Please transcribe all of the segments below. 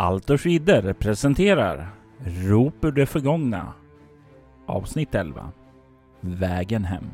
Alters Vidder presenterar Rop ur det förgångna. Avsnitt 11 Vägen hem.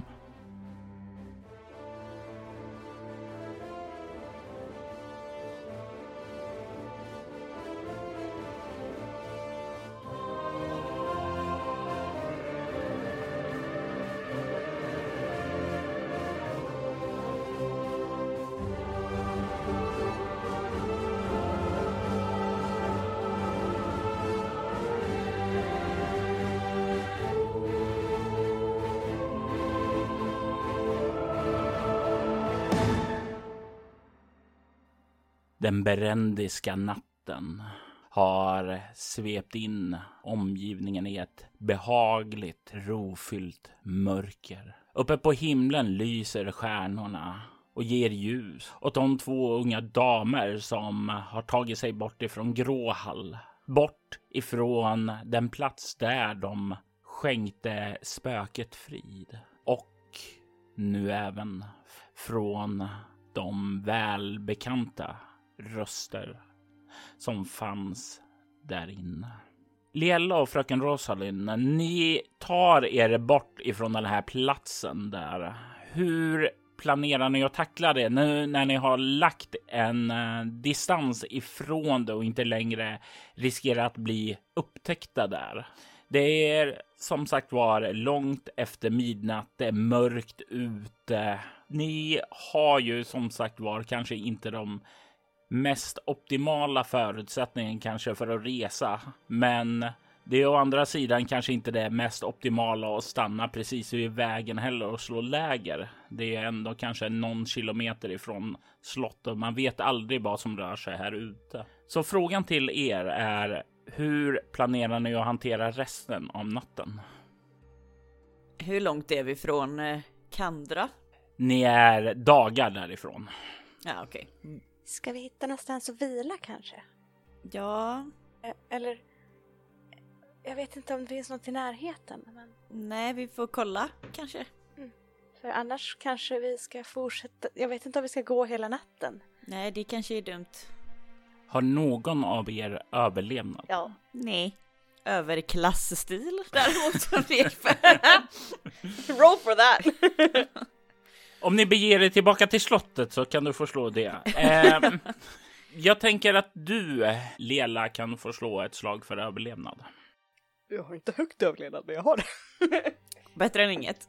Berendiska natten har svept in omgivningen i ett behagligt rofyllt mörker. Uppe på himlen lyser stjärnorna och ger ljus åt de två unga damer som har tagit sig bort ifrån Gråhall. Bort ifrån den plats där de skänkte spöket frid. Och nu även från de välbekanta röster som fanns där inne. Liella och fröken Rosalind, ni tar er bort ifrån den här platsen där. Hur planerar ni att tackla det nu när ni har lagt en eh, distans ifrån det och inte längre riskerar att bli upptäckta där? Det är som sagt var långt efter midnatt. Det är mörkt ute. Ni har ju som sagt var kanske inte de mest optimala förutsättningen kanske för att resa. Men det är å andra sidan kanske inte det mest optimala att stanna precis vid vägen heller och slå läger. Det är ändå kanske någon kilometer ifrån slottet. Man vet aldrig vad som rör sig här ute. Så frågan till er är hur planerar ni att hantera resten av natten? Hur långt är vi från eh, Kandra? Ni är dagar därifrån. Ja, okej. Okay. Ska vi hitta någonstans att vila kanske? Ja. Eller... Jag vet inte om det finns något i närheten. Men... Nej, vi får kolla kanske. Mm. För annars kanske vi ska fortsätta. Jag vet inte om vi ska gå hela natten. Nej, det kanske är dumt. Har någon av er överlevnad? Ja. Nej. Överklassstil däremot som. Roll for that! Om ni beger er tillbaka till slottet så kan du få slå det. Eh, jag tänker att du, Lela, kan få slå ett slag för överlevnad. Jag har inte högt överlevnad, men jag har det. Bättre än inget.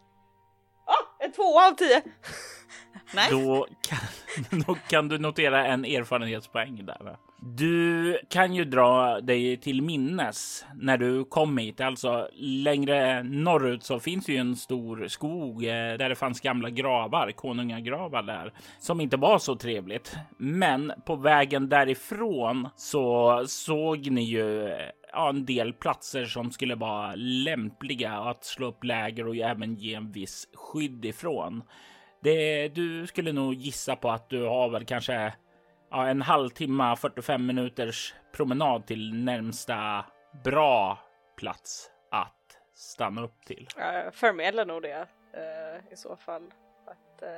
Ah, en tvåa av tio! Nice. Då, kan, då kan du notera en erfarenhetspoäng där. Du kan ju dra dig till minnes när du kom hit. Alltså längre norrut så finns ju en stor skog eh, där det fanns gamla gravar, konungagravar där, som inte var så trevligt. Men på vägen därifrån så såg ni ju eh, ja, en del platser som skulle vara lämpliga att slå upp läger och även ge en viss skydd ifrån. Det, du skulle nog gissa på att du har väl kanske ja, en halvtimme, 45 minuters promenad till närmsta bra plats att stanna upp till. Jag förmedlar nog det uh, i så fall. Att, uh,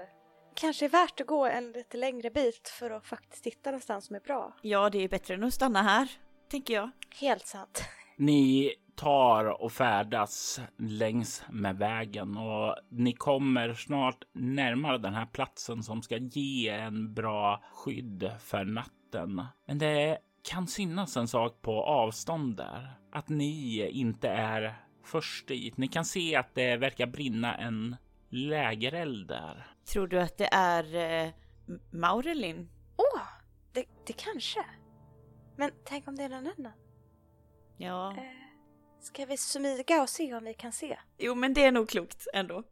kanske är värt att gå en lite längre bit för att faktiskt hitta någonstans som är bra. Ja, det är bättre än att stanna här, tänker jag. Helt sant. Ni tar och färdas längs med vägen och ni kommer snart närmare den här platsen som ska ge en bra skydd för natten. Men det kan synas en sak på avstånd där, att ni inte är först dit. Ni kan se att det verkar brinna en lägereld där. Tror du att det är eh, Maurelin? Åh, oh, det, det kanske. Men tänk om det är någon annan? Ja. Eh, ska vi smyga och se om vi kan se? Jo, men det är nog klokt ändå.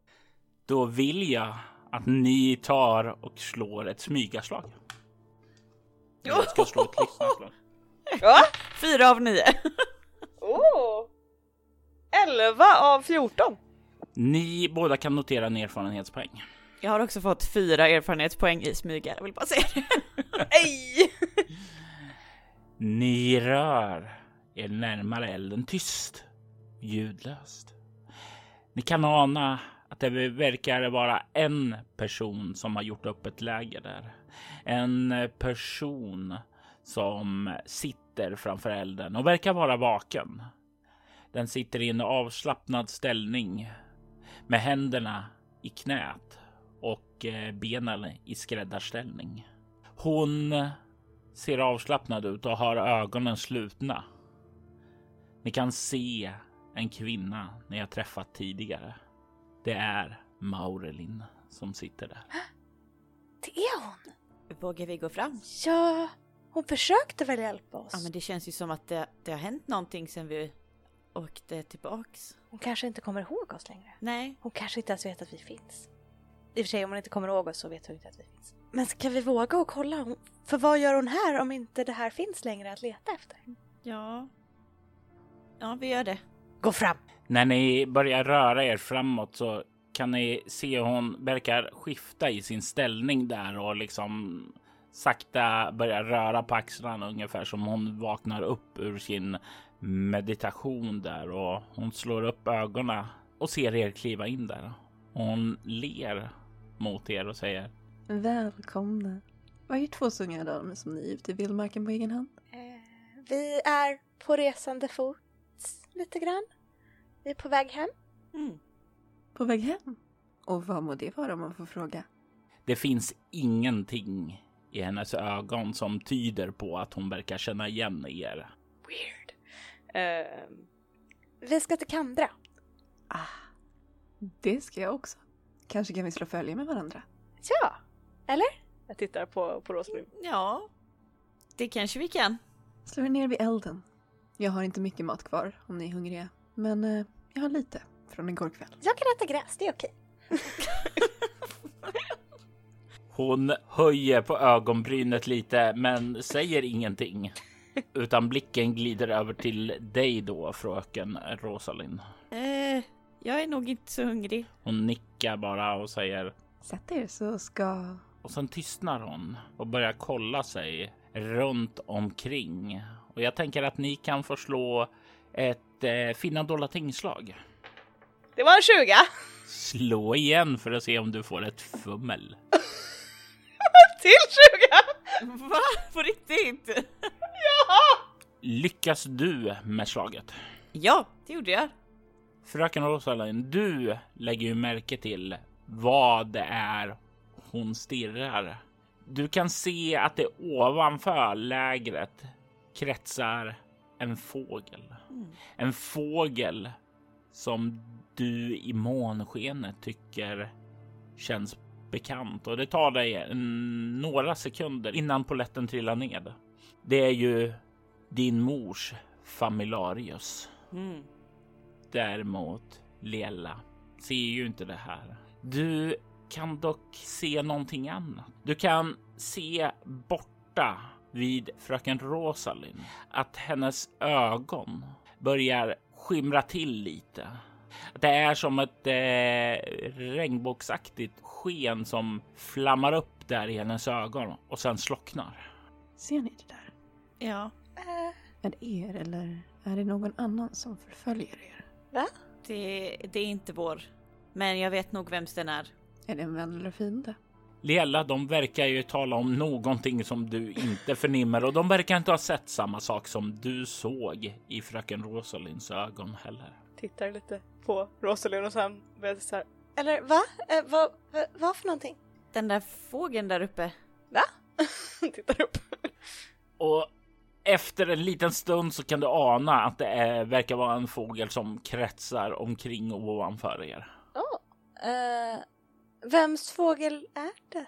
Då vill jag att ni tar och slår ett smygaslag. Jag ska slå ett lyssnarslag. Va? Fyra av nio. oh. Elva av fjorton. Ni båda kan notera en erfarenhetspoäng. Jag har också fått fyra erfarenhetspoäng i smyga, jag vill bara säga det. Nej! Ni rör er närmare elden tyst, ljudlöst. Ni kan ana att det verkar vara en person som har gjort upp ett läger där. En person som sitter framför elden och verkar vara vaken. Den sitter i en avslappnad ställning med händerna i knät och eh, benen i skräddarställning. Hon ser avslappnad ut och har ögonen slutna. Ni kan se en kvinna ni har träffat tidigare. Det är Maurelin som sitter där. Det är hon! Vågar vi gå fram? Ja, hon försökte väl hjälpa oss. Ja men det känns ju som att det, det har hänt någonting sen vi åkte tillbaks. Hon kanske inte kommer ihåg oss längre. Nej. Hon kanske inte ens vet att vi finns. I och för sig, om hon inte kommer ihåg oss så vet hon inte att vi finns. Men ska vi våga och kolla? För vad gör hon här om inte det här finns längre att leta efter? Ja. Ja, vi gör det. Gå fram! När ni börjar röra er framåt så kan ni se hon verkar skifta i sin ställning där och liksom sakta börjar röra på axlarna ungefär som hon vaknar upp ur sin meditation där och hon slår upp ögonen och ser er kliva in där. Och hon ler mot er och säger Välkomna. Vad är två unga damer som ni är ute i vildmarken på egen hand? Eh, vi är på resande fot lite grann. Vi är på väg hem. Mm. På väg hem? Och vad må det vara om man får fråga? det finns ingenting i hennes ögon som tyder på att hon verkar känna igen er. Weird. Eh, vi ska till Kandra. Ah, det ska jag också. Kanske kan vi slå följe med varandra? Ja, eller? Jag tittar på, på Rosalind. Ja. Det kanske vi kan. Slå er ner vid elden. Jag har inte mycket mat kvar om ni är hungriga. Men eh, jag har lite från igår kväll. Jag kan äta gräs, det är okej. Hon höjer på ögonbrynet lite, men säger ingenting. Utan blicken glider över till dig då, fröken Rosalind. Eh, jag är nog inte så hungrig. Hon nickar bara och säger Sätt er så ska... och sen tystnar hon och börjar kolla sig runt omkring. Och jag tänker att ni kan få slå ett eh, finna dolda tingslag. Det var en 20! Slå igen för att se om du får ett fummel. Till 20! Va? På riktigt? Lyckas du med slaget? Ja, det gjorde jag. Fröken Rosalind, du lägger ju märke till vad det är hon stirrar. Du kan se att det ovanför lägret kretsar en fågel. En fågel som du i månskenet tycker känns bekant och det tar dig några sekunder innan poletten trillar ned. Det är ju din mors familarius. Mm. Däremot Lela ser ju inte det här. Du kan dock se någonting annat. Du kan se borta vid fröken Rosalind att hennes ögon börjar skimra till lite. Det är som ett eh, regnbågsaktigt sken som flammar upp där i hennes ögon och sen slocknar. Ser ni det där? Ja, Eh, Är det er eller är det någon annan som förföljer er? det, det är inte vår. Men jag vet nog vems den är. Är det en vän eller fiende? Lela, de verkar ju tala om någonting som du inte förnimmer och de verkar inte ha sett samma sak som du såg i fröken Rosalinds ögon heller. tittar lite på Rosalind och sen börjar så här. Eller va? Eh, vad, vad, vad för någonting? Den där fågeln där uppe. Va? tittar upp. Och efter en liten stund så kan du ana att det är, verkar vara en fågel som kretsar omkring och ovanför er. Oh. Eh, vems fågel är det?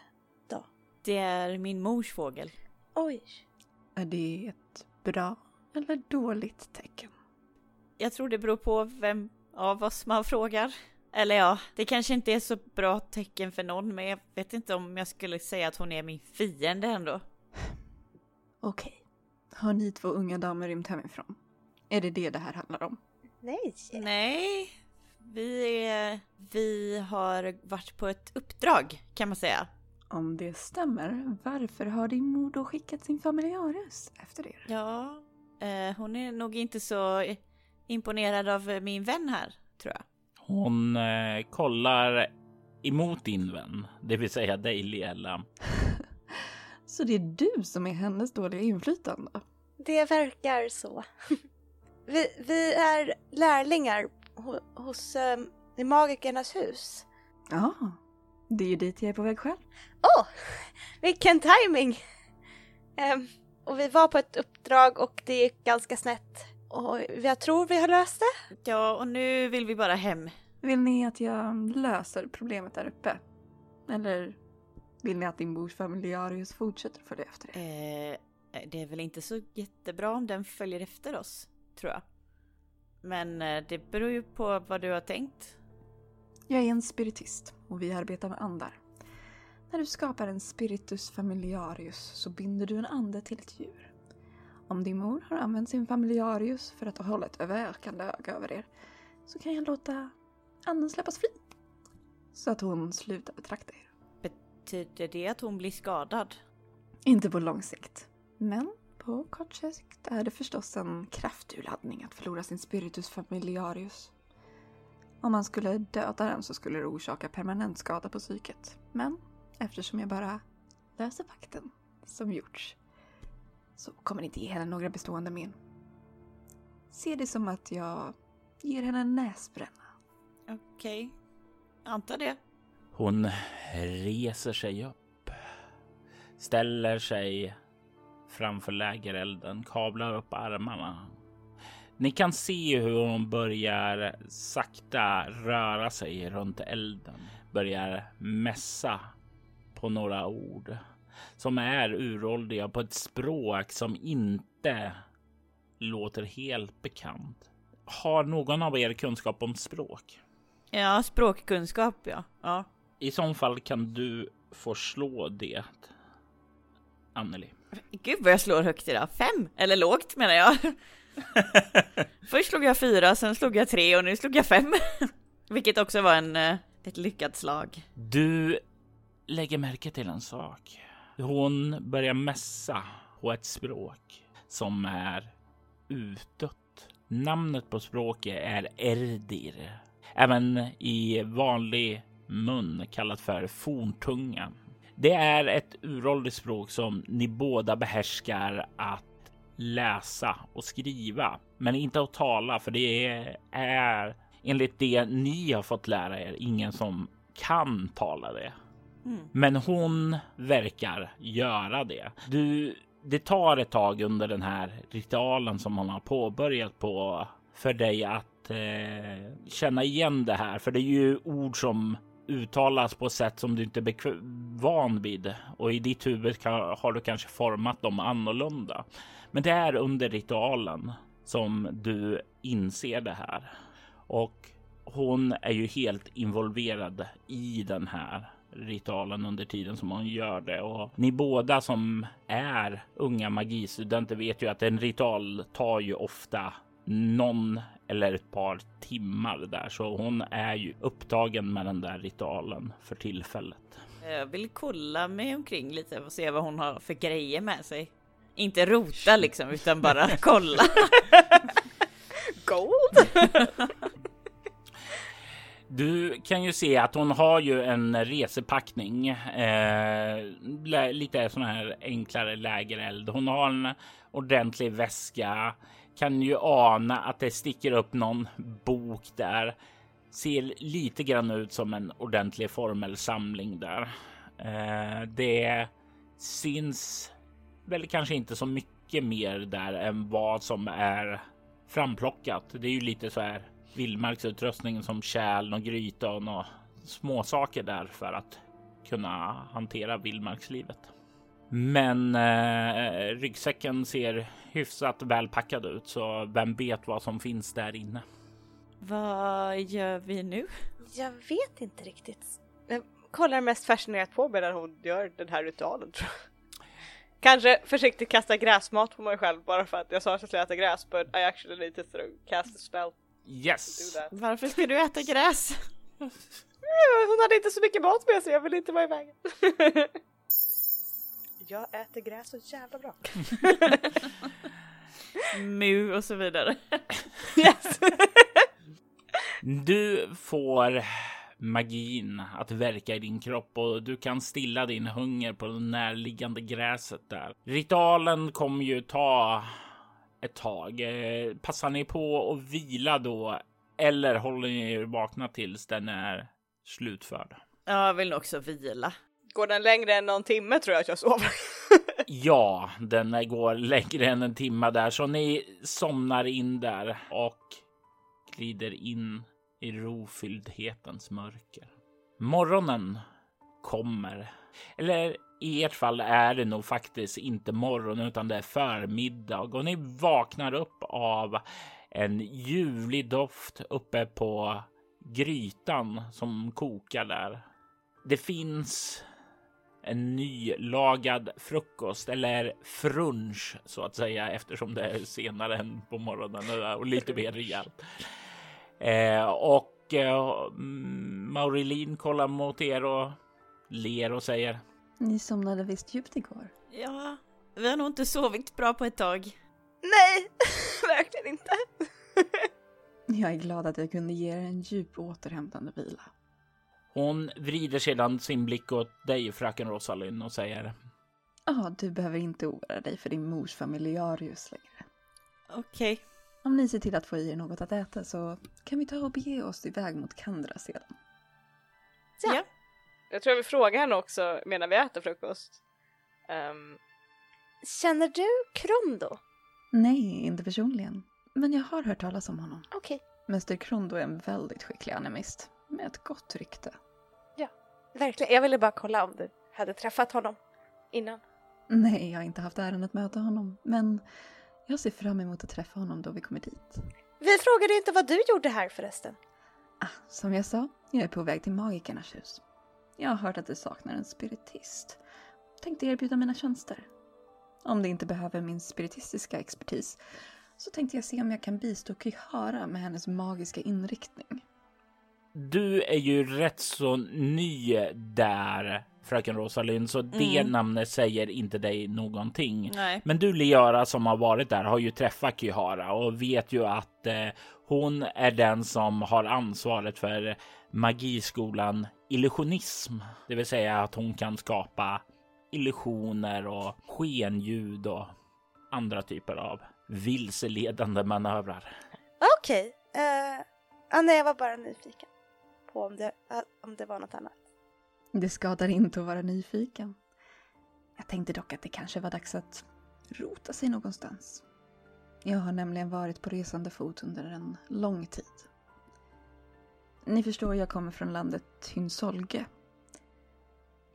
Det är min mors fågel. Oj. Är det ett bra eller dåligt tecken? Jag tror det beror på vem av oss man frågar. Eller ja, det kanske inte är så bra tecken för någon, men jag vet inte om jag skulle säga att hon är min fiende ändå. Okej. Har ni två unga damer rymt hemifrån? Är det det det här handlar om? Nej. Nej, vi, är, vi har varit på ett uppdrag kan man säga. Om det stämmer, varför har din mor då skickat sin familjarus efter er? Ja, eh, hon är nog inte så imponerad av min vän här, tror jag. Hon eh, kollar emot din vän, det vill säga dig Lela. Så det är du som är hennes dåliga inflytande? Det verkar så. vi, vi är lärlingar hos um, i Magikernas hus. Ja, det är ju dit jag är på väg själv. Åh, oh, vilken timing! Um, och vi var på ett uppdrag och det gick ganska snett. Och jag tror vi har löst det. Ja, och nu vill vi bara hem. Vill ni att jag löser problemet där uppe? Eller vill ni att din mors familjarius fortsätter följa efter er? Eh, det är väl inte så jättebra om den följer efter oss, tror jag. Men eh, det beror ju på vad du har tänkt. Jag är en spiritist och vi arbetar med andar. När du skapar en spiritus familiarius så binder du en ande till ett djur. Om din mor har använt sin familiarius för att hålla ett överökande öga över er så kan jag låta anden släppas fri. Så att hon slutar betrakta er. Betyder det att hon blir skadad? Inte på lång sikt. Men på kort sikt är det förstås en krafturladdning att förlora sin spiritus familiarius. Om man skulle döda den så skulle det orsaka permanent skada på psyket. Men eftersom jag bara löser pakten som gjorts så kommer det inte ge henne några bestående men. Se det som att jag ger henne en näsbränna. Okej, okay. antar det. Hon reser sig upp, ställer sig framför lägerelden, kablar upp armarna. Ni kan se hur hon börjar sakta röra sig runt elden, börjar mässa på några ord som är uråldriga på ett språk som inte låter helt bekant. Har någon av er kunskap om språk? Ja, språkkunskap ja. ja. I så fall kan du få slå det, Anneli. Gud vad jag slår högt idag. Fem! Eller lågt menar jag. Först slog jag fyra, sen slog jag tre och nu slog jag fem. Vilket också var en, eh, ett lyckat slag. Du lägger märke till en sak. Hon börjar mässa på ett språk som är utdött. Namnet på språket är Erdir. Även i vanlig mun kallat för forntunga. Det är ett uråldrigt språk som ni båda behärskar att läsa och skriva, men inte att tala, för det är enligt det ni har fått lära er ingen som kan tala det. Mm. Men hon verkar göra det. Du, det tar ett tag under den här ritualen som hon har påbörjat på för dig att eh, känna igen det här, för det är ju ord som uttalas på sätt som du inte är van vid. Och i ditt huvud kan, har du kanske format dem annorlunda. Men det är under ritualen som du inser det här. Och hon är ju helt involverad i den här ritualen under tiden som hon gör det. Och ni båda som är unga magistudenter vet ju att en ritual tar ju ofta någon eller ett par timmar där, så hon är ju upptagen med den där ritualen för tillfället. Jag vill kolla mig omkring lite och se vad hon har för grejer med sig. Inte rota liksom, utan bara kolla. Gold! Du kan ju se att hon har ju en resepackning. Eh, lite sån här enklare lägereld. Hon har en ordentlig väska kan ju ana att det sticker upp någon bok där. Ser lite grann ut som en ordentlig formelsamling där. Eh, det syns väl kanske inte så mycket mer där än vad som är framplockat. Det är ju lite så här vildmarksutrustning som kärl och gryta och några småsaker där för att kunna hantera vildmarkslivet. Men eh, ryggsäcken ser hyfsat välpackad ut, så vem vet vad som finns där inne? Vad gör vi nu? Jag vet inte riktigt. Jag kollar mest fascinerat på medan hon gör den här ritualen tror jag. Kanske försiktigt kasta gräsmat på mig själv bara för att jag sa att jag skulle äta gräs but I actually need to throw, cast a spell. Yes! Varför ska du äta gräs? Hon hade inte så mycket mat med sig, jag vill inte vara i vägen. jag äter gräs så jävla bra. Mu och så vidare. yes. du får magin att verka i din kropp och du kan stilla din hunger på det närliggande gräset där. Ritualen kommer ju ta ett tag. Eh, passar ni på att vila då? Eller håller ni er vakna tills den är slutförd? Ja, jag vill också vila. Går den längre än någon timme tror jag att jag sover. Ja, den går längre än en timme där, så ni somnar in där och glider in i rofylldhetens mörker. Morgonen kommer. Eller i ert fall är det nog faktiskt inte morgon utan det är förmiddag och ni vaknar upp av en ljuvlig doft uppe på grytan som kokar där. Det finns en nylagad frukost eller frunch så att säga eftersom det är senare än på morgonen och lite mer rejält. Eh, och eh, Maurilin kollar mot er och ler och säger. Ni somnade visst djupt igår. Ja, vi har nog inte sovit bra på ett tag. Nej, verkligen inte. Jag är glad att jag kunde ge er en djup återhämtande vila. Hon vrider sedan sin blick åt dig, fröken Rosalind, och säger. Ja, du behöver inte oroa dig för din mors familjarius längre. Okej. Okay. Om ni ser till att få i er något att äta så kan vi ta och bege oss iväg mot Kandra sedan. Ja. ja. Jag tror jag vill fråga henne också medan vi äter frukost. Um, känner du Krondo? Nej, inte personligen. Men jag har hört talas om honom. Okej. Okay. Mäster Krondo är en väldigt skicklig animist. Med ett gott rykte. Verkligen. Jag ville bara kolla om du hade träffat honom innan. Nej, jag har inte haft äran att möta honom. Men jag ser fram emot att träffa honom då vi kommer dit. Vi frågade inte vad du gjorde här förresten. Ah, som jag sa, jag är på väg till Magikernas hus. Jag har hört att det saknar en spiritist. Tänkte erbjuda mina tjänster. Om det inte behöver min spiritistiska expertis så tänkte jag se om jag kan bistå Kihara med hennes magiska inriktning. Du är ju rätt så ny där, fröken Rosalind, så det mm. namnet säger inte dig någonting. Nej. Men du, Liara, som har varit där, har ju träffat Kihara och vet ju att eh, hon är den som har ansvaret för magiskolan illusionism, det vill säga att hon kan skapa illusioner och skenljud och andra typer av vilseledande manövrar. Okej, okay. uh, Anna, jag var bara nyfiken på om det, uh, om det var något annat. Det skadar inte att vara nyfiken. Jag tänkte dock att det kanske var dags att rota sig någonstans. Jag har nämligen varit på resande fot under en lång tid. Ni förstår, jag kommer från landet Hynsolge.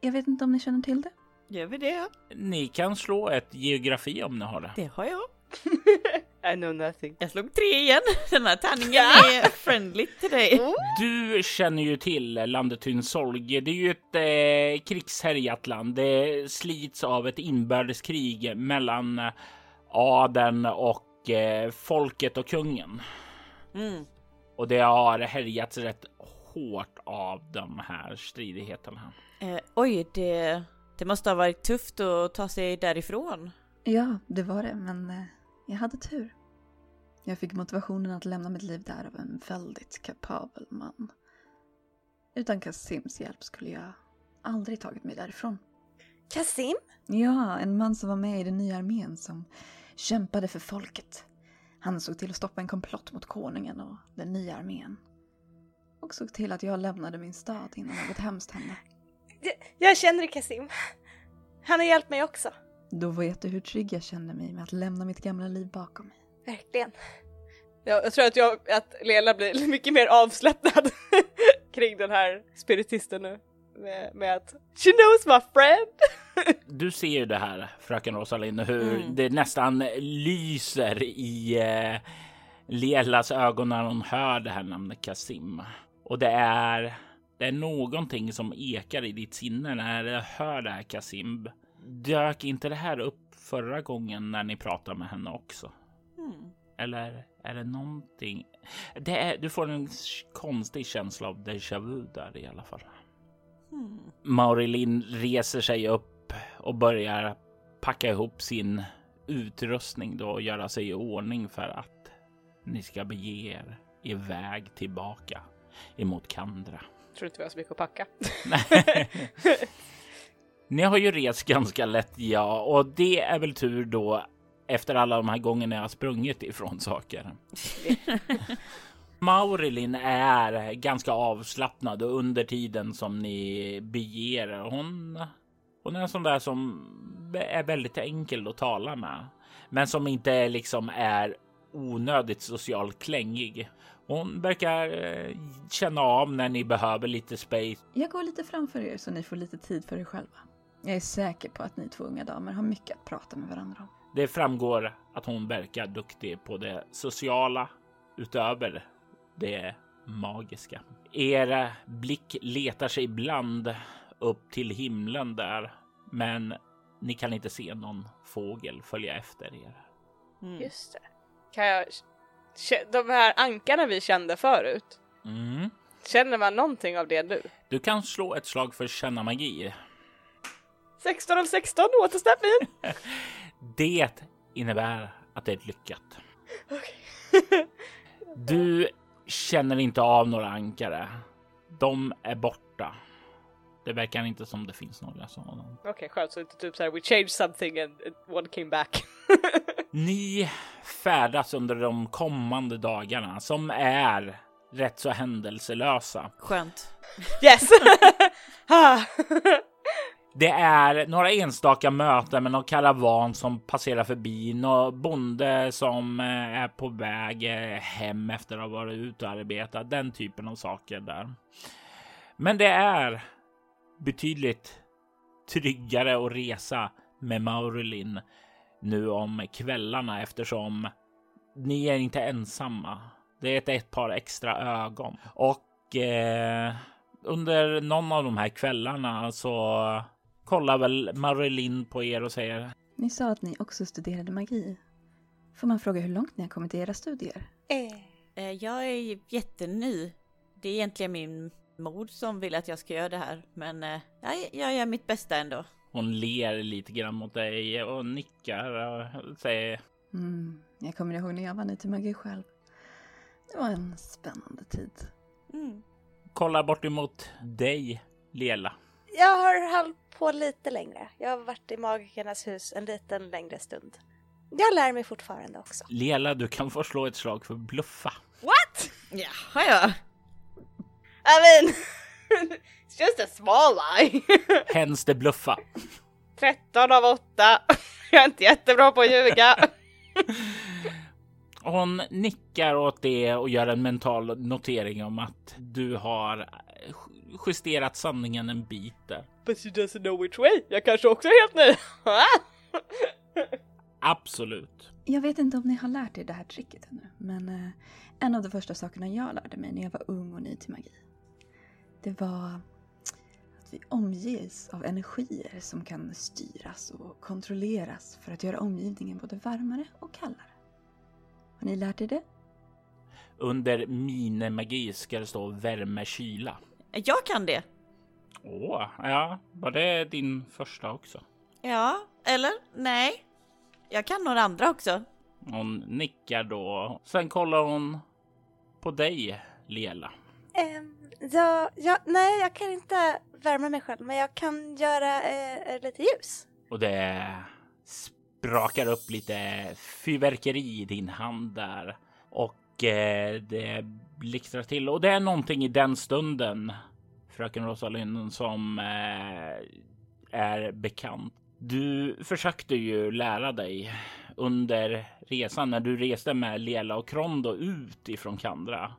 Jag vet inte om ni känner till det? Gör vi det? Ni kan slå ett geografi om ni har det. Det har jag. I know nothing. Jag slog tre igen. Den här tärningen är friendly till dig. Oh. Du känner ju till landet Hynsolge. Det är ju ett eh, krigshärjat land. Det slits av ett inbördeskrig mellan eh, adeln och eh, folket och kungen. Mm. Och det har härjats rätt hårt av de här stridigheterna. Eh, oj, det, det måste ha varit tufft att ta sig därifrån. Ja, det var det, men eh, jag hade tur. Jag fick motivationen att lämna mitt liv där av en väldigt kapabel man. Utan Kasims hjälp skulle jag aldrig tagit mig därifrån. Kasim? Ja, en man som var med i den nya armén som kämpade för folket. Han såg till att stoppa en komplott mot konungen och den nya armén. Och såg till att jag lämnade min stad innan något hemskt hände. Jag känner Kasim. Han har hjälpt mig också. Då vet du hur trygg jag känner mig med att lämna mitt gamla liv bakom mig. Verkligen. Jag, jag tror att, jag, att Lela blir mycket mer avslappnad kring den här spiritisten nu. Med, med, att She knows my friend! du ser ju det här, fröken Rosalind, hur mm. det nästan lyser i eh, Lelas ögon när hon hör det här namnet Kasim. Och det är, det är någonting som ekar i ditt sinne när du hör det här Kasim. Dök inte det här upp förra gången när ni pratade med henne också? Mm. Eller är det någonting? Det är, du får en konstig känsla av déjà vu där i alla fall. Mm. Maurilin reser sig upp och börjar packa ihop sin utrustning då och göra sig i ordning för att ni ska bege er iväg tillbaka emot Kandra. Jag tror inte vi har så mycket att packa. Ni har ju rest ganska lätt, ja, och det är väl tur då efter alla de här gångerna jag har sprungit ifrån saker. Maurilin är ganska avslappnad och under tiden som ni beger er. Hon, hon är en sån där som är väldigt enkel att tala med, men som inte liksom är onödigt socialt klängig. Hon verkar eh, känna av när ni behöver lite space. Jag går lite framför er så ni får lite tid för er själva. Jag är säker på att ni två unga damer har mycket att prata med varandra om. Det framgår att hon verkar duktig på det sociala utöver det magiska. Er blick letar sig ibland upp till himlen där, men ni kan inte se någon fågel följa efter er. Mm. Just det. Kan jag... De här ankarna vi kände förut, Mm. känner man någonting av det nu? Du kan slå ett slag för känna magi. 16 av 16, återställ min! Det innebär att det är lyckat. Du känner inte av några ankare. De är borta. Det verkar inte som det finns några sådana. Okej, skönt så inte typ såhär we changed something and and one came back. Ni färdas under de kommande dagarna som är rätt så händelselösa. Skönt. yes! Det är några enstaka möten med någon karavan som passerar förbi, någon bonde som eh, är på väg eh, hem efter att ha varit ute och arbetat, den typen av saker där. Men det är betydligt tryggare att resa med Maurelin nu om kvällarna eftersom ni är inte ensamma. Det är ett, ett par extra ögon och eh, under någon av de här kvällarna så kollar väl Marilyn på er och säger Ni sa att ni också studerade magi. Får man fråga hur långt ni har kommit i era studier? Eh, Jag är jätteny. Det är egentligen min mor som vill att jag ska göra det här, men eh, jag, gör mitt bästa ändå. hon ler lite grann mot dig och nickar och säger Mm, jag kommer ihåg när jag var ny till magi själv. Det var en spännande tid. Mm. kollar bort emot dig Lela. Jag har hållit på lite längre. Jag har varit i Magikernas hus en liten längre stund. Jag lär mig fortfarande också. Lela, du kan få slå ett slag för bluffa. What? Jaha ja. I mean, it's just a small lie. Hens det bluffa. 13 av 8. Jag är inte jättebra på att ljuga. Hon nickar åt det och gör en mental notering om att du har justerat sanningen en bit där. But she doesn't know which way. Jag kanske också är helt ny. Absolut. Jag vet inte om ni har lärt er det här tricket ännu, men eh, en av de första sakerna jag lärde mig när jag var ung och ny till magi, det var att vi omges av energier som kan styras och kontrolleras för att göra omgivningen både varmare och kallare. Har ni lärt er det? Under minemagi ska det stå värme kyla. Jag kan det. Åh, ja, var det din första också? Ja, eller? Nej. Jag kan några andra också. Hon nickar då. Sen kollar hon på dig, Lela. Ehm, ja, ja, nej, jag kan inte värma mig själv, men jag kan göra eh, lite ljus. Och det sprakar upp lite fyrverkeri i din hand där. Och eh, det blixtrar till. Och det är någonting i den stunden, fröken Rosalind, som eh, är bekant. Du försökte ju lära dig under resan när du reste med Lela och Krondo ut ifrån Kandra.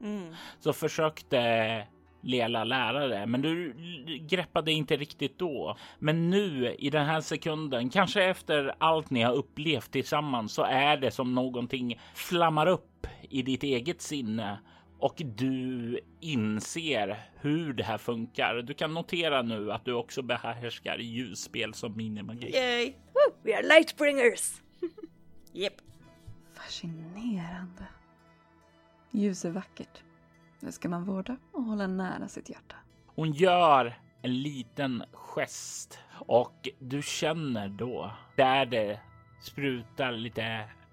Mm. Så försökte Lela lära dig, men du greppade inte riktigt då. Men nu i den här sekunden, kanske efter allt ni har upplevt tillsammans, så är det som någonting flammar upp i ditt eget sinne och du inser hur det här funkar. Du kan notera nu att du också behärskar ljusspel som minimagi. Yay. Woo, we are lightbringers! Yep. Fascinerande. Ljus är vackert. Det ska man vårda och hålla nära sitt hjärta. Hon gör en liten gest och du känner då där det sprutar lite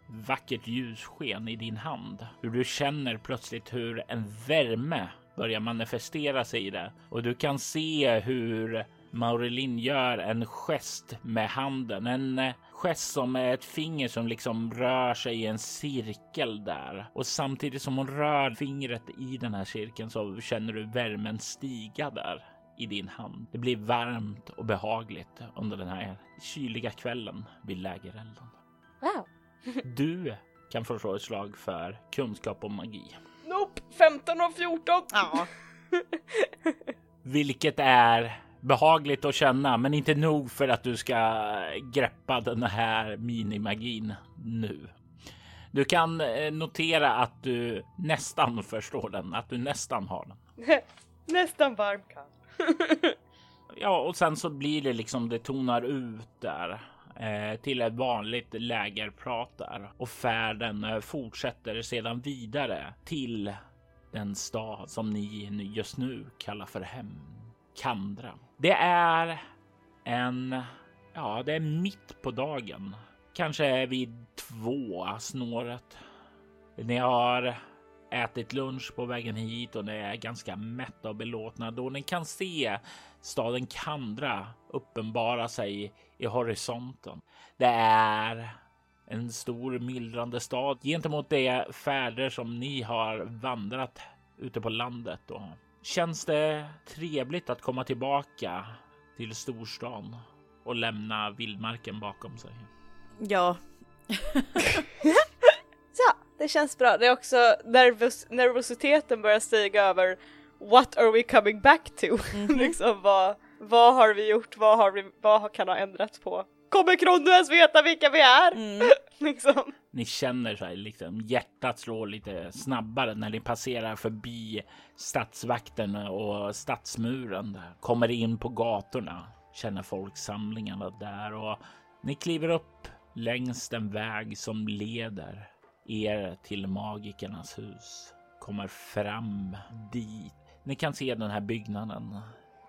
vackert ljussken i din hand. Hur du känner plötsligt hur en värme börjar manifestera sig i det och du kan se hur Maurelin gör en gest med handen, en eh, gest som är ett finger som liksom rör sig i en cirkel där och samtidigt som hon rör fingret i den här cirkeln så känner du värmen stiga där i din hand. Det blir varmt och behagligt under den här kyliga kvällen vid lägerelden. Wow. Du kan få slå ett slag för kunskap om magi. Nope, 15 och 14! Ja, Vilket är behagligt att känna, men inte nog för att du ska greppa den här minimagin nu. Du kan eh, notera att du nästan förstår den, att du nästan har den. Nästan varm kall. Ja, och sen så blir det liksom det tonar ut där Eh, till ett vanligt lägerprat där och färden eh, fortsätter sedan vidare till den stad som ni just nu kallar för hem. Kandra. Det är en, ja, det är mitt på dagen, kanske vid två snåret. Ni har ätit lunch på vägen hit och ni är ganska mätta och belåtna då ni kan se staden Kandra uppenbara sig i horisonten. Det är en stor mildrande stad gentemot de färder som ni har vandrat ute på landet. Då. Känns det trevligt att komma tillbaka till storstan och lämna vildmarken bakom sig? ja, Ja, det känns bra. Det är också nervos nervositeten börjar stiga över What are we coming back to? liksom vad, vad har vi gjort? Vad, har vi, vad kan ha ändrats på? Kommer Krondu ens veta vilka vi är? mm. liksom. Ni känner sig liksom hjärtat slår lite snabbare när ni passerar förbi stadsvakten och stadsmuren. Där. Kommer in på gatorna, känner folksamlingarna där och ni kliver upp längs den väg som leder er till magikernas hus. Kommer fram dit. Ni kan se den här byggnaden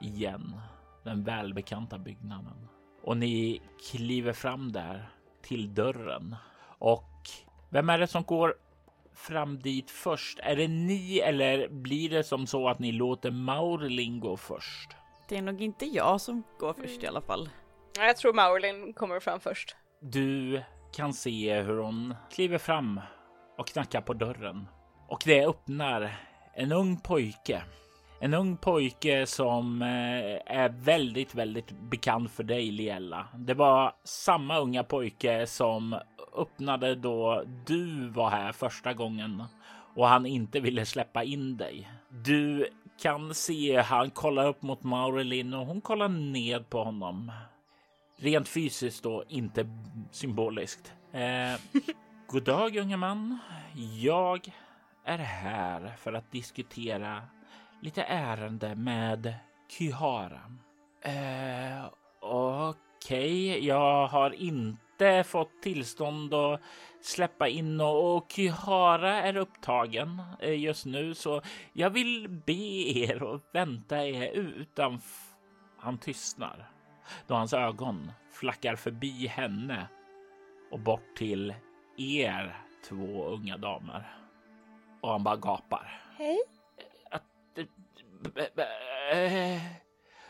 igen. Den välbekanta byggnaden. Och ni kliver fram där till dörren. Och vem är det som går fram dit först? Är det ni eller blir det som så att ni låter Maurlin gå först? det är nog inte jag som går först i alla fall. Ja, Jag tror Maurlin kommer fram först. Du kan se hur hon kliver fram och knackar på dörren och det öppnar en ung pojke. En ung pojke som eh, är väldigt, väldigt bekant för dig, Liella. Det var samma unga pojke som öppnade då du var här första gången och han inte ville släppa in dig. Du kan se han kollar upp mot Maurelin och hon kollar ned på honom. Rent fysiskt då, inte symboliskt. Eh, god dag unge man. Jag är här för att diskutera lite ärende med Kyhara. Eh, Okej, jag har inte fått tillstånd att släppa in och, och Kyhara är upptagen eh, just nu så jag vill be er att vänta er utanför. Han tystnar då hans ögon flackar förbi henne och bort till er två unga damer. Och han bara gapar. Hej.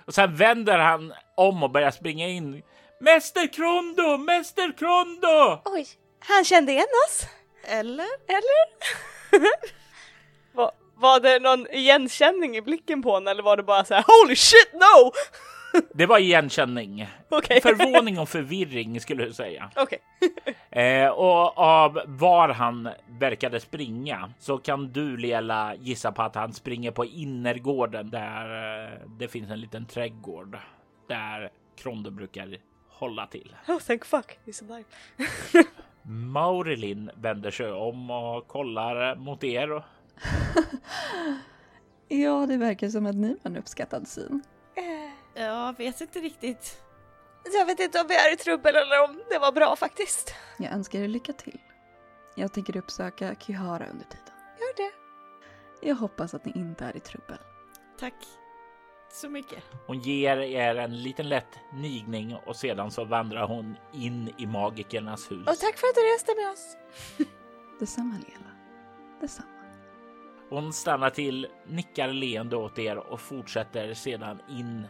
Och sen vänder han om och börjar springa in. Mäster Krondo! Mäster Krondo! Oj, han kände igen oss. Eller? Eller? Va, var det någon igenkänning i blicken på henne eller var det bara så här Holy shit no! Det var igenkänning. Okej. Förvåning och förvirring skulle jag säga. Okej. Eh, och av var han verkade springa så kan du Lela gissa på att han springer på innergården där eh, det finns en liten trädgård där Krondo brukar hålla till. Oh thank fuck, he's alive. Maurelin vänder sig om och kollar mot er. Och Ja, det verkar som att ni var en uppskattad syn. Jag vet inte riktigt. Jag vet inte om vi är i trubbel eller om det var bra faktiskt. Jag önskar er lycka till. Jag tänker uppsöka Kyhara under tiden. Gör det. Jag hoppas att ni inte är i trubbel. Tack så mycket. hon ger er en liten lätt nigning och sedan så vandrar hon in i magikernas hus. Och tack för att du reste med oss. Detsamma Lela. Detsamma. Hon stannar till, nickar leende åt er och fortsätter sedan in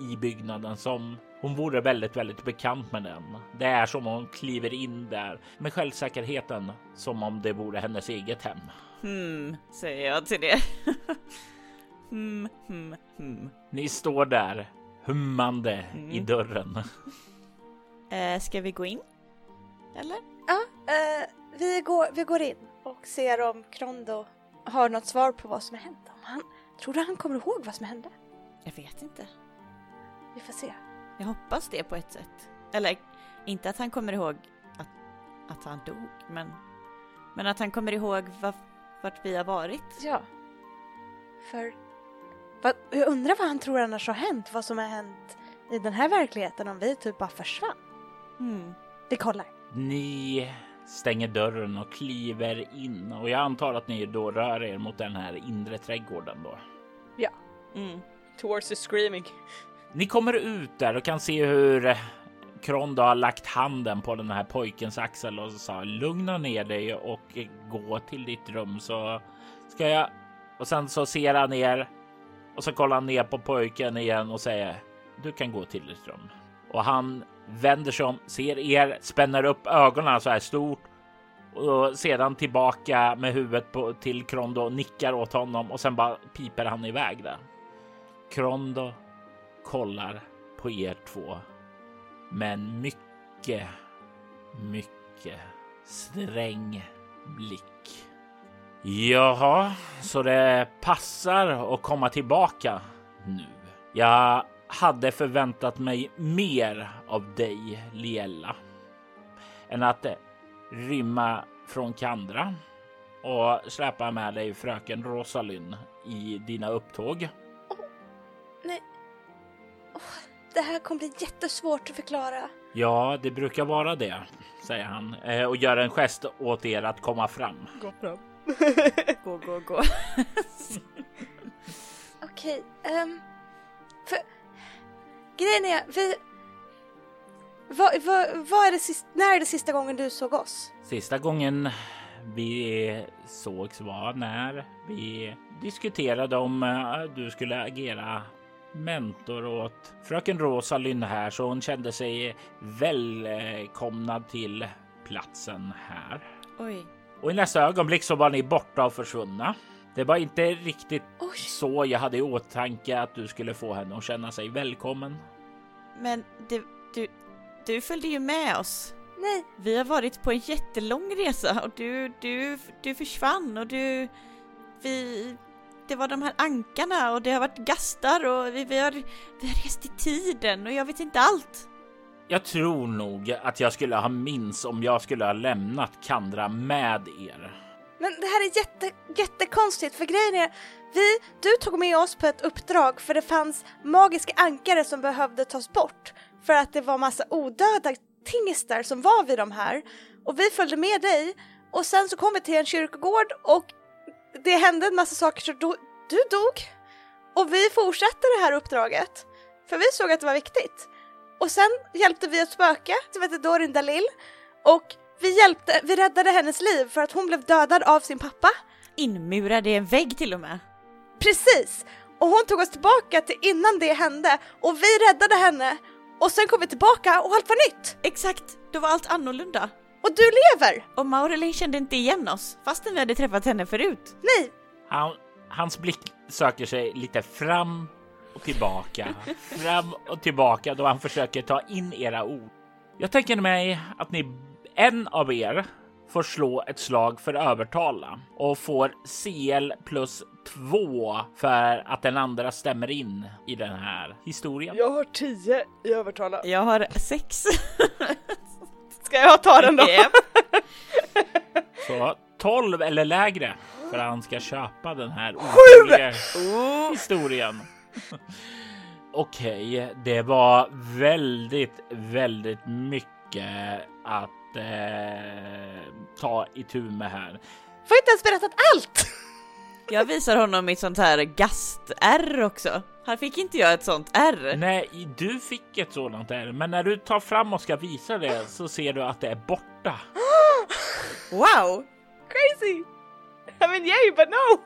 i byggnaden som hon vore väldigt, väldigt bekant med den. Det är som om hon kliver in där med självsäkerheten som om det vore hennes eget hem. Hmm, säger jag till det. hmm, hmm, hmm. Ni står där hummande i Mm. dörren. Eh, ska vi gå in? Eller? Ja, eh, vi, går, vi går in och ser om Krondo har något svar på vad som har hänt. Om han, tror du han kommer ihåg vad som hände? Jag vet inte. Vi får se. Jag hoppas det på ett sätt. Eller inte att han kommer ihåg att, att han dog, men, men att han kommer ihåg var, vart vi har varit. Ja. För vad, jag undrar vad han tror annars har hänt, vad som har hänt i den här verkligheten om vi typ bara försvann. Hmm. Vi kollar. Ni stänger dörren och kliver in och jag antar att ni då rör er mot den här inre trädgården då. Mm. Towards the screaming. Ni kommer ut där och kan se hur eh, Krondo har lagt handen på den här pojkens axel och sa lugna ner dig och gå till ditt rum så ska jag. Och sen så ser han ner och så kollar han ner på pojken igen och säger du kan gå till ditt rum. Och han vänder sig om, ser er, spänner upp ögonen så här stort och sedan tillbaka med huvudet på, till Krondo och nickar åt honom och sen bara piper han iväg där. Krondo kollar på er två med en mycket, mycket sträng blick. Jaha, så det passar att komma tillbaka nu. Jag hade förväntat mig mer av dig, Liella, än att rymma från Kandra och släpa med dig fröken Rosalind i dina upptåg. Det här kommer bli jättesvårt att förklara. Ja, det brukar vara det, säger han eh, och gör en gest åt er att komma fram. Gå fram. Gå, gå, gå. Okej, ehm... för... Grejen är, vi... Vad, vad, vad är det sist, när är det sista gången du såg oss? Sista gången vi sågs var när vi diskuterade om eh, du skulle agera mentor åt fröken Rosalind här, så hon kände sig välkomnad till platsen här. Oj. Och i nästa ögonblick så var ni borta och försvunna. Det var inte riktigt Oj, så jag hade i åtanke att du skulle få henne att känna sig välkommen. Men du, du, du följde ju med oss. nej, Vi har varit på en jättelång resa och du, du, du försvann och du... Vi... Det var de här ankarna och det har varit gastar och vi, vi, har, vi har rest i tiden och jag vet inte allt. Jag tror nog att jag skulle ha minns om jag skulle ha lämnat Kandra med er. men det här är jätte, jättekonstigt för grejen är, vi, du tog med oss på ett uppdrag för det fanns magiska ankare som behövde tas bort för att det var massa odöda tingestar som var vid de här och vi följde med dig och sen så kom vi till en kyrkogård och det hände en massa saker så då, du dog och vi fortsatte det här uppdraget för vi såg att det var viktigt. Och sen hjälpte vi ett spöke som heter Dorin Dalil och vi hjälpte, vi räddade hennes liv för att hon blev dödad av sin pappa. Inmurad i en vägg till och med. Precis! Och hon tog oss tillbaka till innan det hände och vi räddade henne och sen kom vi tillbaka och allt var nytt! Exakt, då var allt annorlunda. Och du lever! Och Maurelin kände inte igen oss, fastän vi hade träffat henne förut. Nej, Han, hans blick söker sig lite fram och tillbaka, fram och tillbaka då han försöker ta in era ord. Jag tänker mig att ni, en av er, får slå ett slag för övertala och får CL plus två för att den andra stämmer in i den här historien. Jag har 10 i övertala. Jag har sex. Ska jag ta den då? Japp. Så 12 eller lägre för att han ska köpa den här otroliga historien. Okej, det var väldigt, väldigt mycket att eh, ta itu med här. får inte ens berättat allt! Jag visar honom mitt sånt här gast-R också. Han fick inte jag ett sånt R. Nej, du fick ett sådant där, men när du tar fram och ska visa det så ser du att det är borta. Wow! Crazy! I mean yay but no!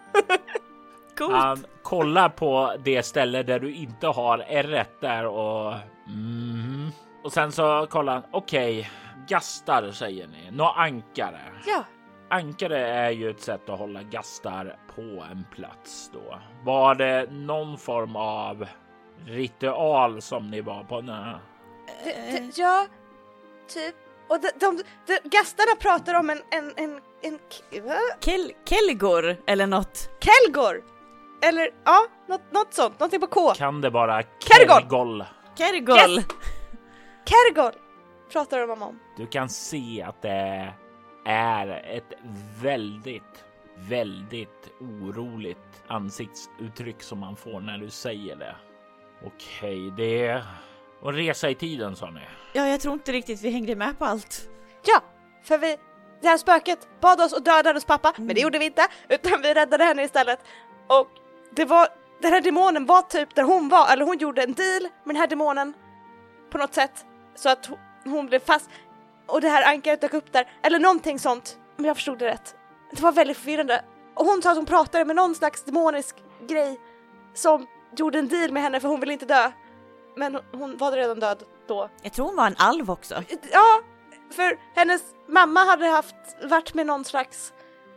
Coolt. Han kollar på det ställe där du inte har r där och mm. och sen så kollar han. Okej, gastar säger ni. Nå ankare. Ja, Ankare är ju ett sätt att hålla gastar på en plats då. Var det någon form av ritual som ni var på? Det, det, ja, typ. Och de, de, de, gastarna pratar om en, en, en, en? Kel Kelgor eller något. Kelgor! Eller ja, något, något sånt, någonting på K. Kan det vara Kergol! Kergol? Kergol. Yes. Kergol pratar de om. Du kan se att det är ett väldigt, väldigt oroligt ansiktsuttryck som man får när du säger det. Okej, det är och resa i tiden sa ni. Ja, jag tror inte riktigt vi hängde med på allt. Ja, för vi, det här spöket bad oss att döda hennes pappa, men det gjorde vi inte, utan vi räddade henne istället. Och det var, den här demonen var typ där hon var, eller hon gjorde en deal med den här demonen på något sätt, så att hon, hon blev fast. Och det här ankaret dök upp där, eller någonting sånt, om jag förstod det rätt. Det var väldigt förvirrande. Och hon sa att hon pratade med någon slags demonisk grej som gjorde en deal med henne för hon ville inte dö. Men hon- hon var redan död då. Jag tror hon var en alv också. Ja, för hennes mamma hade haft, varit med någon slags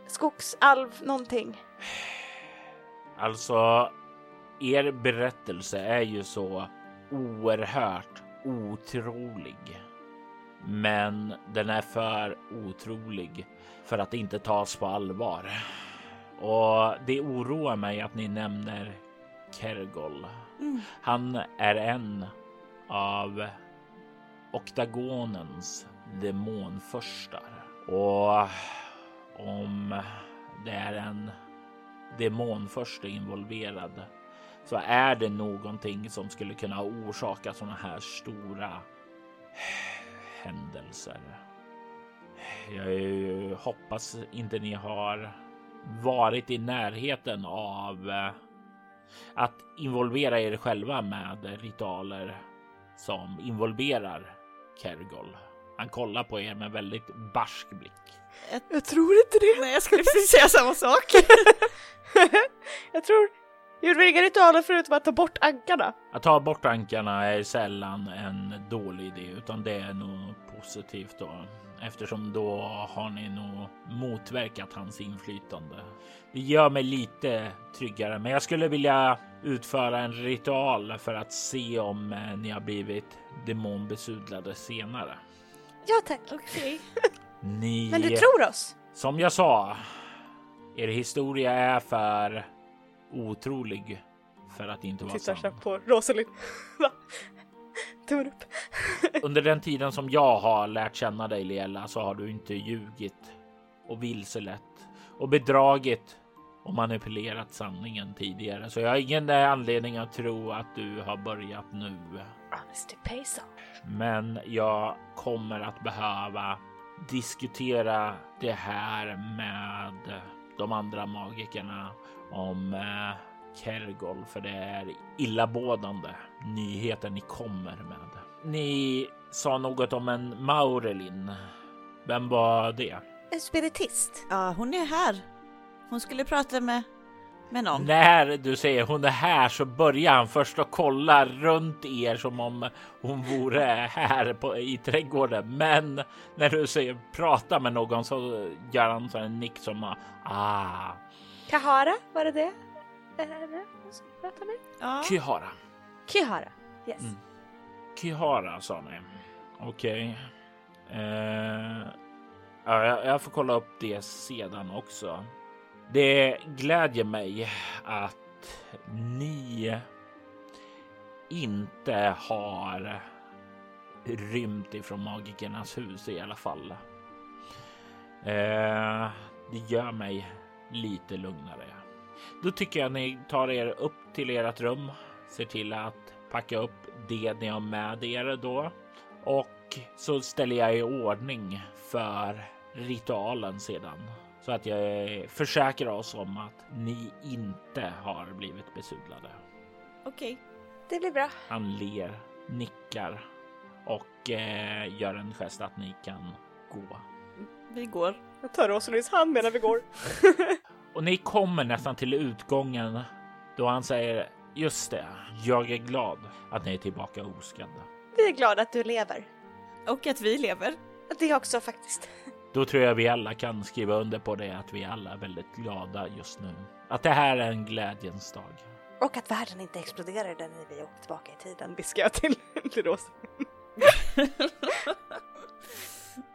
skogsalv någonting. Alltså, er berättelse är ju så oerhört otrolig. Men den är för otrolig för att inte tas på allvar. Och det oroar mig att ni nämner Kergol. Mm. Han är en av oktagonens demonfurstar. Och om det är en demonförste involverad så är det någonting som skulle kunna orsaka sådana här stora händelser. Jag hoppas inte ni har varit i närheten av eh, att involvera er själva med ritualer som involverar Kergol. Han kollar på er med väldigt barsk blick. Jag tror inte det. Nej, jag skulle precis säga samma sak. jag tror, gjorde vi inga ritualer förutom att ta bort ankarna? Att ta bort ankarna är sällan en dålig idé, utan det är nog positivt då. Eftersom då har ni nog motverkat hans inflytande. Det gör mig lite tryggare, men jag skulle vilja utföra en ritual för att se om eh, ni har blivit demonbesudlade senare. Ja tack. Okej. Ni, Men du tror oss? som jag sa, er historia är för otrolig för att inte vara Tittar sann. på Rosalind. Tummen upp. Under den tiden som jag har lärt känna dig Liella så har du inte ljugit och vilselett och bedragit och manipulerat sanningen tidigare. Så jag har ingen anledning att tro att du har börjat nu. Honesty pays off. Men jag kommer att behöva diskutera det här med de andra magikerna om eh, Kergol, för det är illamådande nyheter ni kommer med. Ni sa något om en Maurelin. Vem var det? En spiritist. Ja, hon är här. Hon skulle prata med, med någon. När du säger hon är här så börjar han först att kolla runt er som om hon vore här på, i trädgården. Men när du säger prata med någon så gör han så en nick som ah, Kahara, var det det? Är det det hon ska prata med? Ja. Kyhara. Kihara. Yes. Mm. Kyhara sa ni. Okej. Eh, ja, jag, jag får kolla upp det sedan också. Det glädjer mig att ni inte har rymt ifrån magikernas hus i alla fall. Eh, det gör mig lite lugnare. Då tycker jag ni tar er upp till ert rum, ser till att packa upp det ni har med er då och så ställer jag i ordning för ritualen sedan så att jag försäkrar oss om att ni inte har blivit besudlade. Okej. Det blir bra. Han ler, nickar och eh, gör en gest att ni kan gå. Vi går. Jag tar Rosalinds hand medan vi går. Och ni kommer nästan till utgången då han säger just det, jag är glad att ni är tillbaka oskadda. Vi är glada att du lever. Och att vi lever. Det också faktiskt. Då tror jag vi alla kan skriva under på det att vi alla är väldigt glada just nu. Att det här är en glädjens dag. Och att världen inte exploderade när vi åkte tillbaka i tiden, viskar jag till, till Rosa.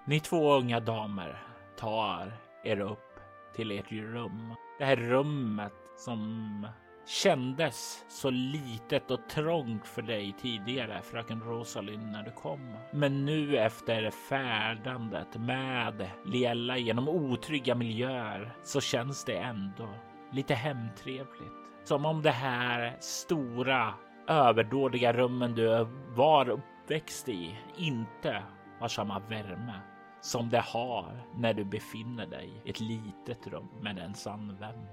Ni två unga damer tar er upp till ert rum. Det här rummet som kändes så litet och trångt för dig tidigare, fröken Rosalind, när du kom. Men nu efter färdandet med Liella genom otrygga miljöer så känns det ändå lite hemtrevligt. Som om det här stora överdådiga rummen du var uppväxt i inte har samma värme som det har när du befinner dig i ett litet rum med en sann vän.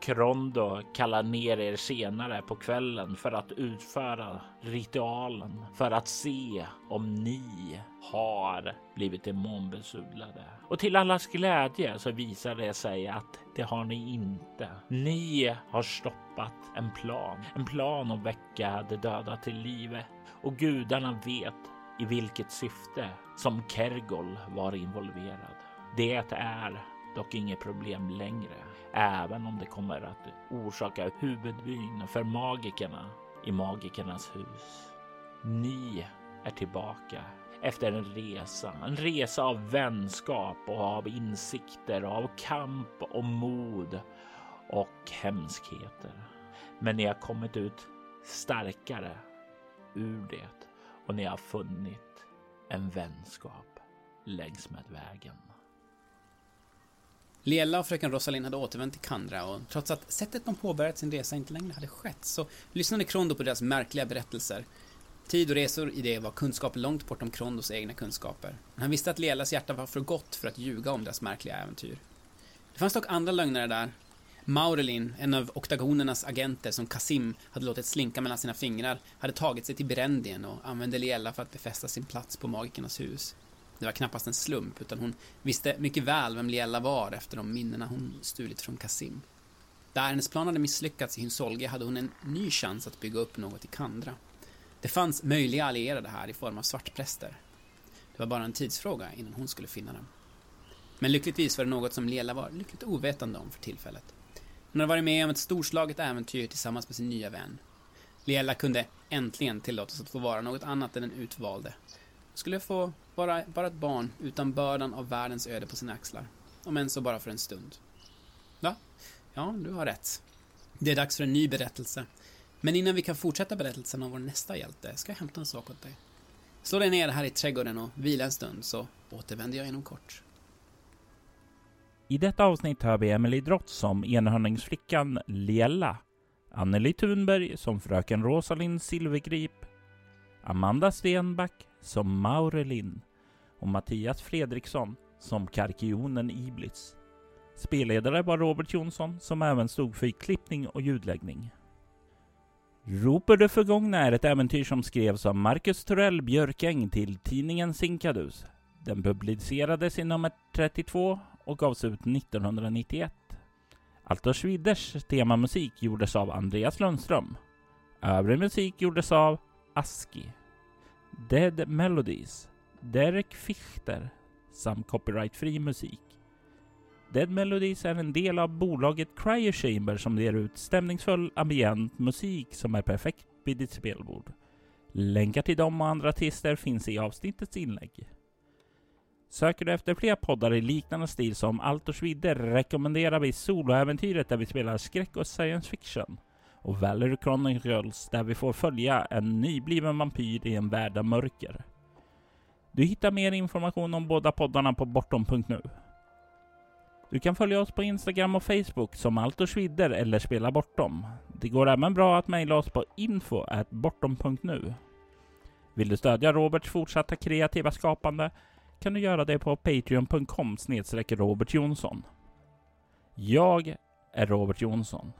Krondo kallar ner er senare på kvällen för att utföra ritualen för att se om ni har blivit demonbesudlade. Och till allas glädje så visar det sig att det har ni inte. Ni har stoppat en plan, en plan att väcka de döda till livet och gudarna vet i vilket syfte som Kergol var involverad. Det är dock inget problem längre, även om det kommer att orsaka huvudvyn för magikerna i magikernas hus. Ni är tillbaka efter en resa, en resa av vänskap och av insikter, av kamp och mod och hemskheter. Men ni har kommit ut starkare ur det och ni har funnit en vänskap längs med vägen. Lela och fröken Rosalind hade återvänt till Kandra och trots att sättet de påbörjat sin resa inte längre hade skett så lyssnade Krondo på deras märkliga berättelser. Tid och resor i det var kunskap långt bortom Krondos egna kunskaper. Men han visste att Lelas hjärta var för gott för att ljuga om deras märkliga äventyr. Det fanns dock andra lögnare där. Maurelin, en av oktagonernas agenter som Kasim hade låtit slinka mellan sina fingrar, hade tagit sig till Berendien och använde Liella för att befästa sin plats på magikernas hus. Det var knappast en slump, utan hon visste mycket väl vem Liella var efter de minnena hon stulit från Kasim. Där hennes plan hade misslyckats i Hynsolge hade hon en ny chans att bygga upp något i Kandra. Det fanns möjliga allierade här i form av svartpräster. Det var bara en tidsfråga innan hon skulle finna dem. Men lyckligtvis var det något som Liela var lyckligt ovetande om för tillfället. Hon hade varit med om ett storslaget äventyr tillsammans med sin nya vän. Leela kunde äntligen tillåtas att få vara något annat än den utvalde. Hon skulle få vara bara ett barn utan bördan av världens öde på sina axlar. Om än så bara för en stund. Va? Ja, du har rätt. Det är dags för en ny berättelse. Men innan vi kan fortsätta berättelsen om vår nästa hjälte ska jag hämta en sak åt dig. Slå dig ner här i trädgården och vila en stund så återvänder jag inom kort. I detta avsnitt hör vi Emily Drott som enhörningsflickan Liella, Anneli Thunberg som fröken Rosalind Silvergrip, Amanda Stenback som Maurelin och Mattias Fredriksson som Karkionen Iblis. Spelledare var Robert Jonsson som även stod för klippning och ljudläggning. Roper det förgångna är ett äventyr som skrevs av Marcus Torell Björkäng till tidningen Sinkadus. Den publicerades i nummer 32 och gavs ut 1991. Altor alltså Schwiders temamusik gjordes av Andreas Lundström. Övrig musik gjordes av Aski. Dead Melodies, Derek Fichter samt copyrightfri musik. Dead Melodies är en del av bolaget Cryo Chamber som ger ut stämningsfull ambient musik som är perfekt vid ditt spelbord. Länkar till dem och andra artister finns i avsnittets inlägg. Söker du efter fler poddar i liknande stil som Altors vidder rekommenderar vi soloäventyret där vi spelar skräck och science fiction och Valerie Chronicles där vi får följa en nybliven vampyr i en värld av mörker. Du hittar mer information om båda poddarna på bortom.nu. Du kan följa oss på Instagram och Facebook som Altosvidder eller Spela Bortom. Det går även bra att mejla oss på info.bortom.nu. Vill du stödja Roberts fortsatta kreativa skapande kan du göra det på patreon.com snedstreck Robert Jonsson. Jag är Robert Jonsson.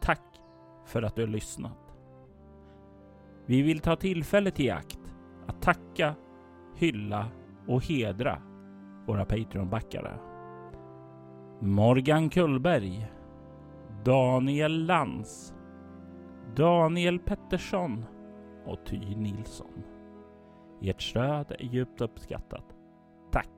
Tack för att du har lyssnat. Vi vill ta tillfället i akt att tacka, hylla och hedra våra Patreon-backare. Morgan Kullberg, Daniel Lantz, Daniel Pettersson och Ty Nilsson. Ert stöd är djupt uppskattat. Tack!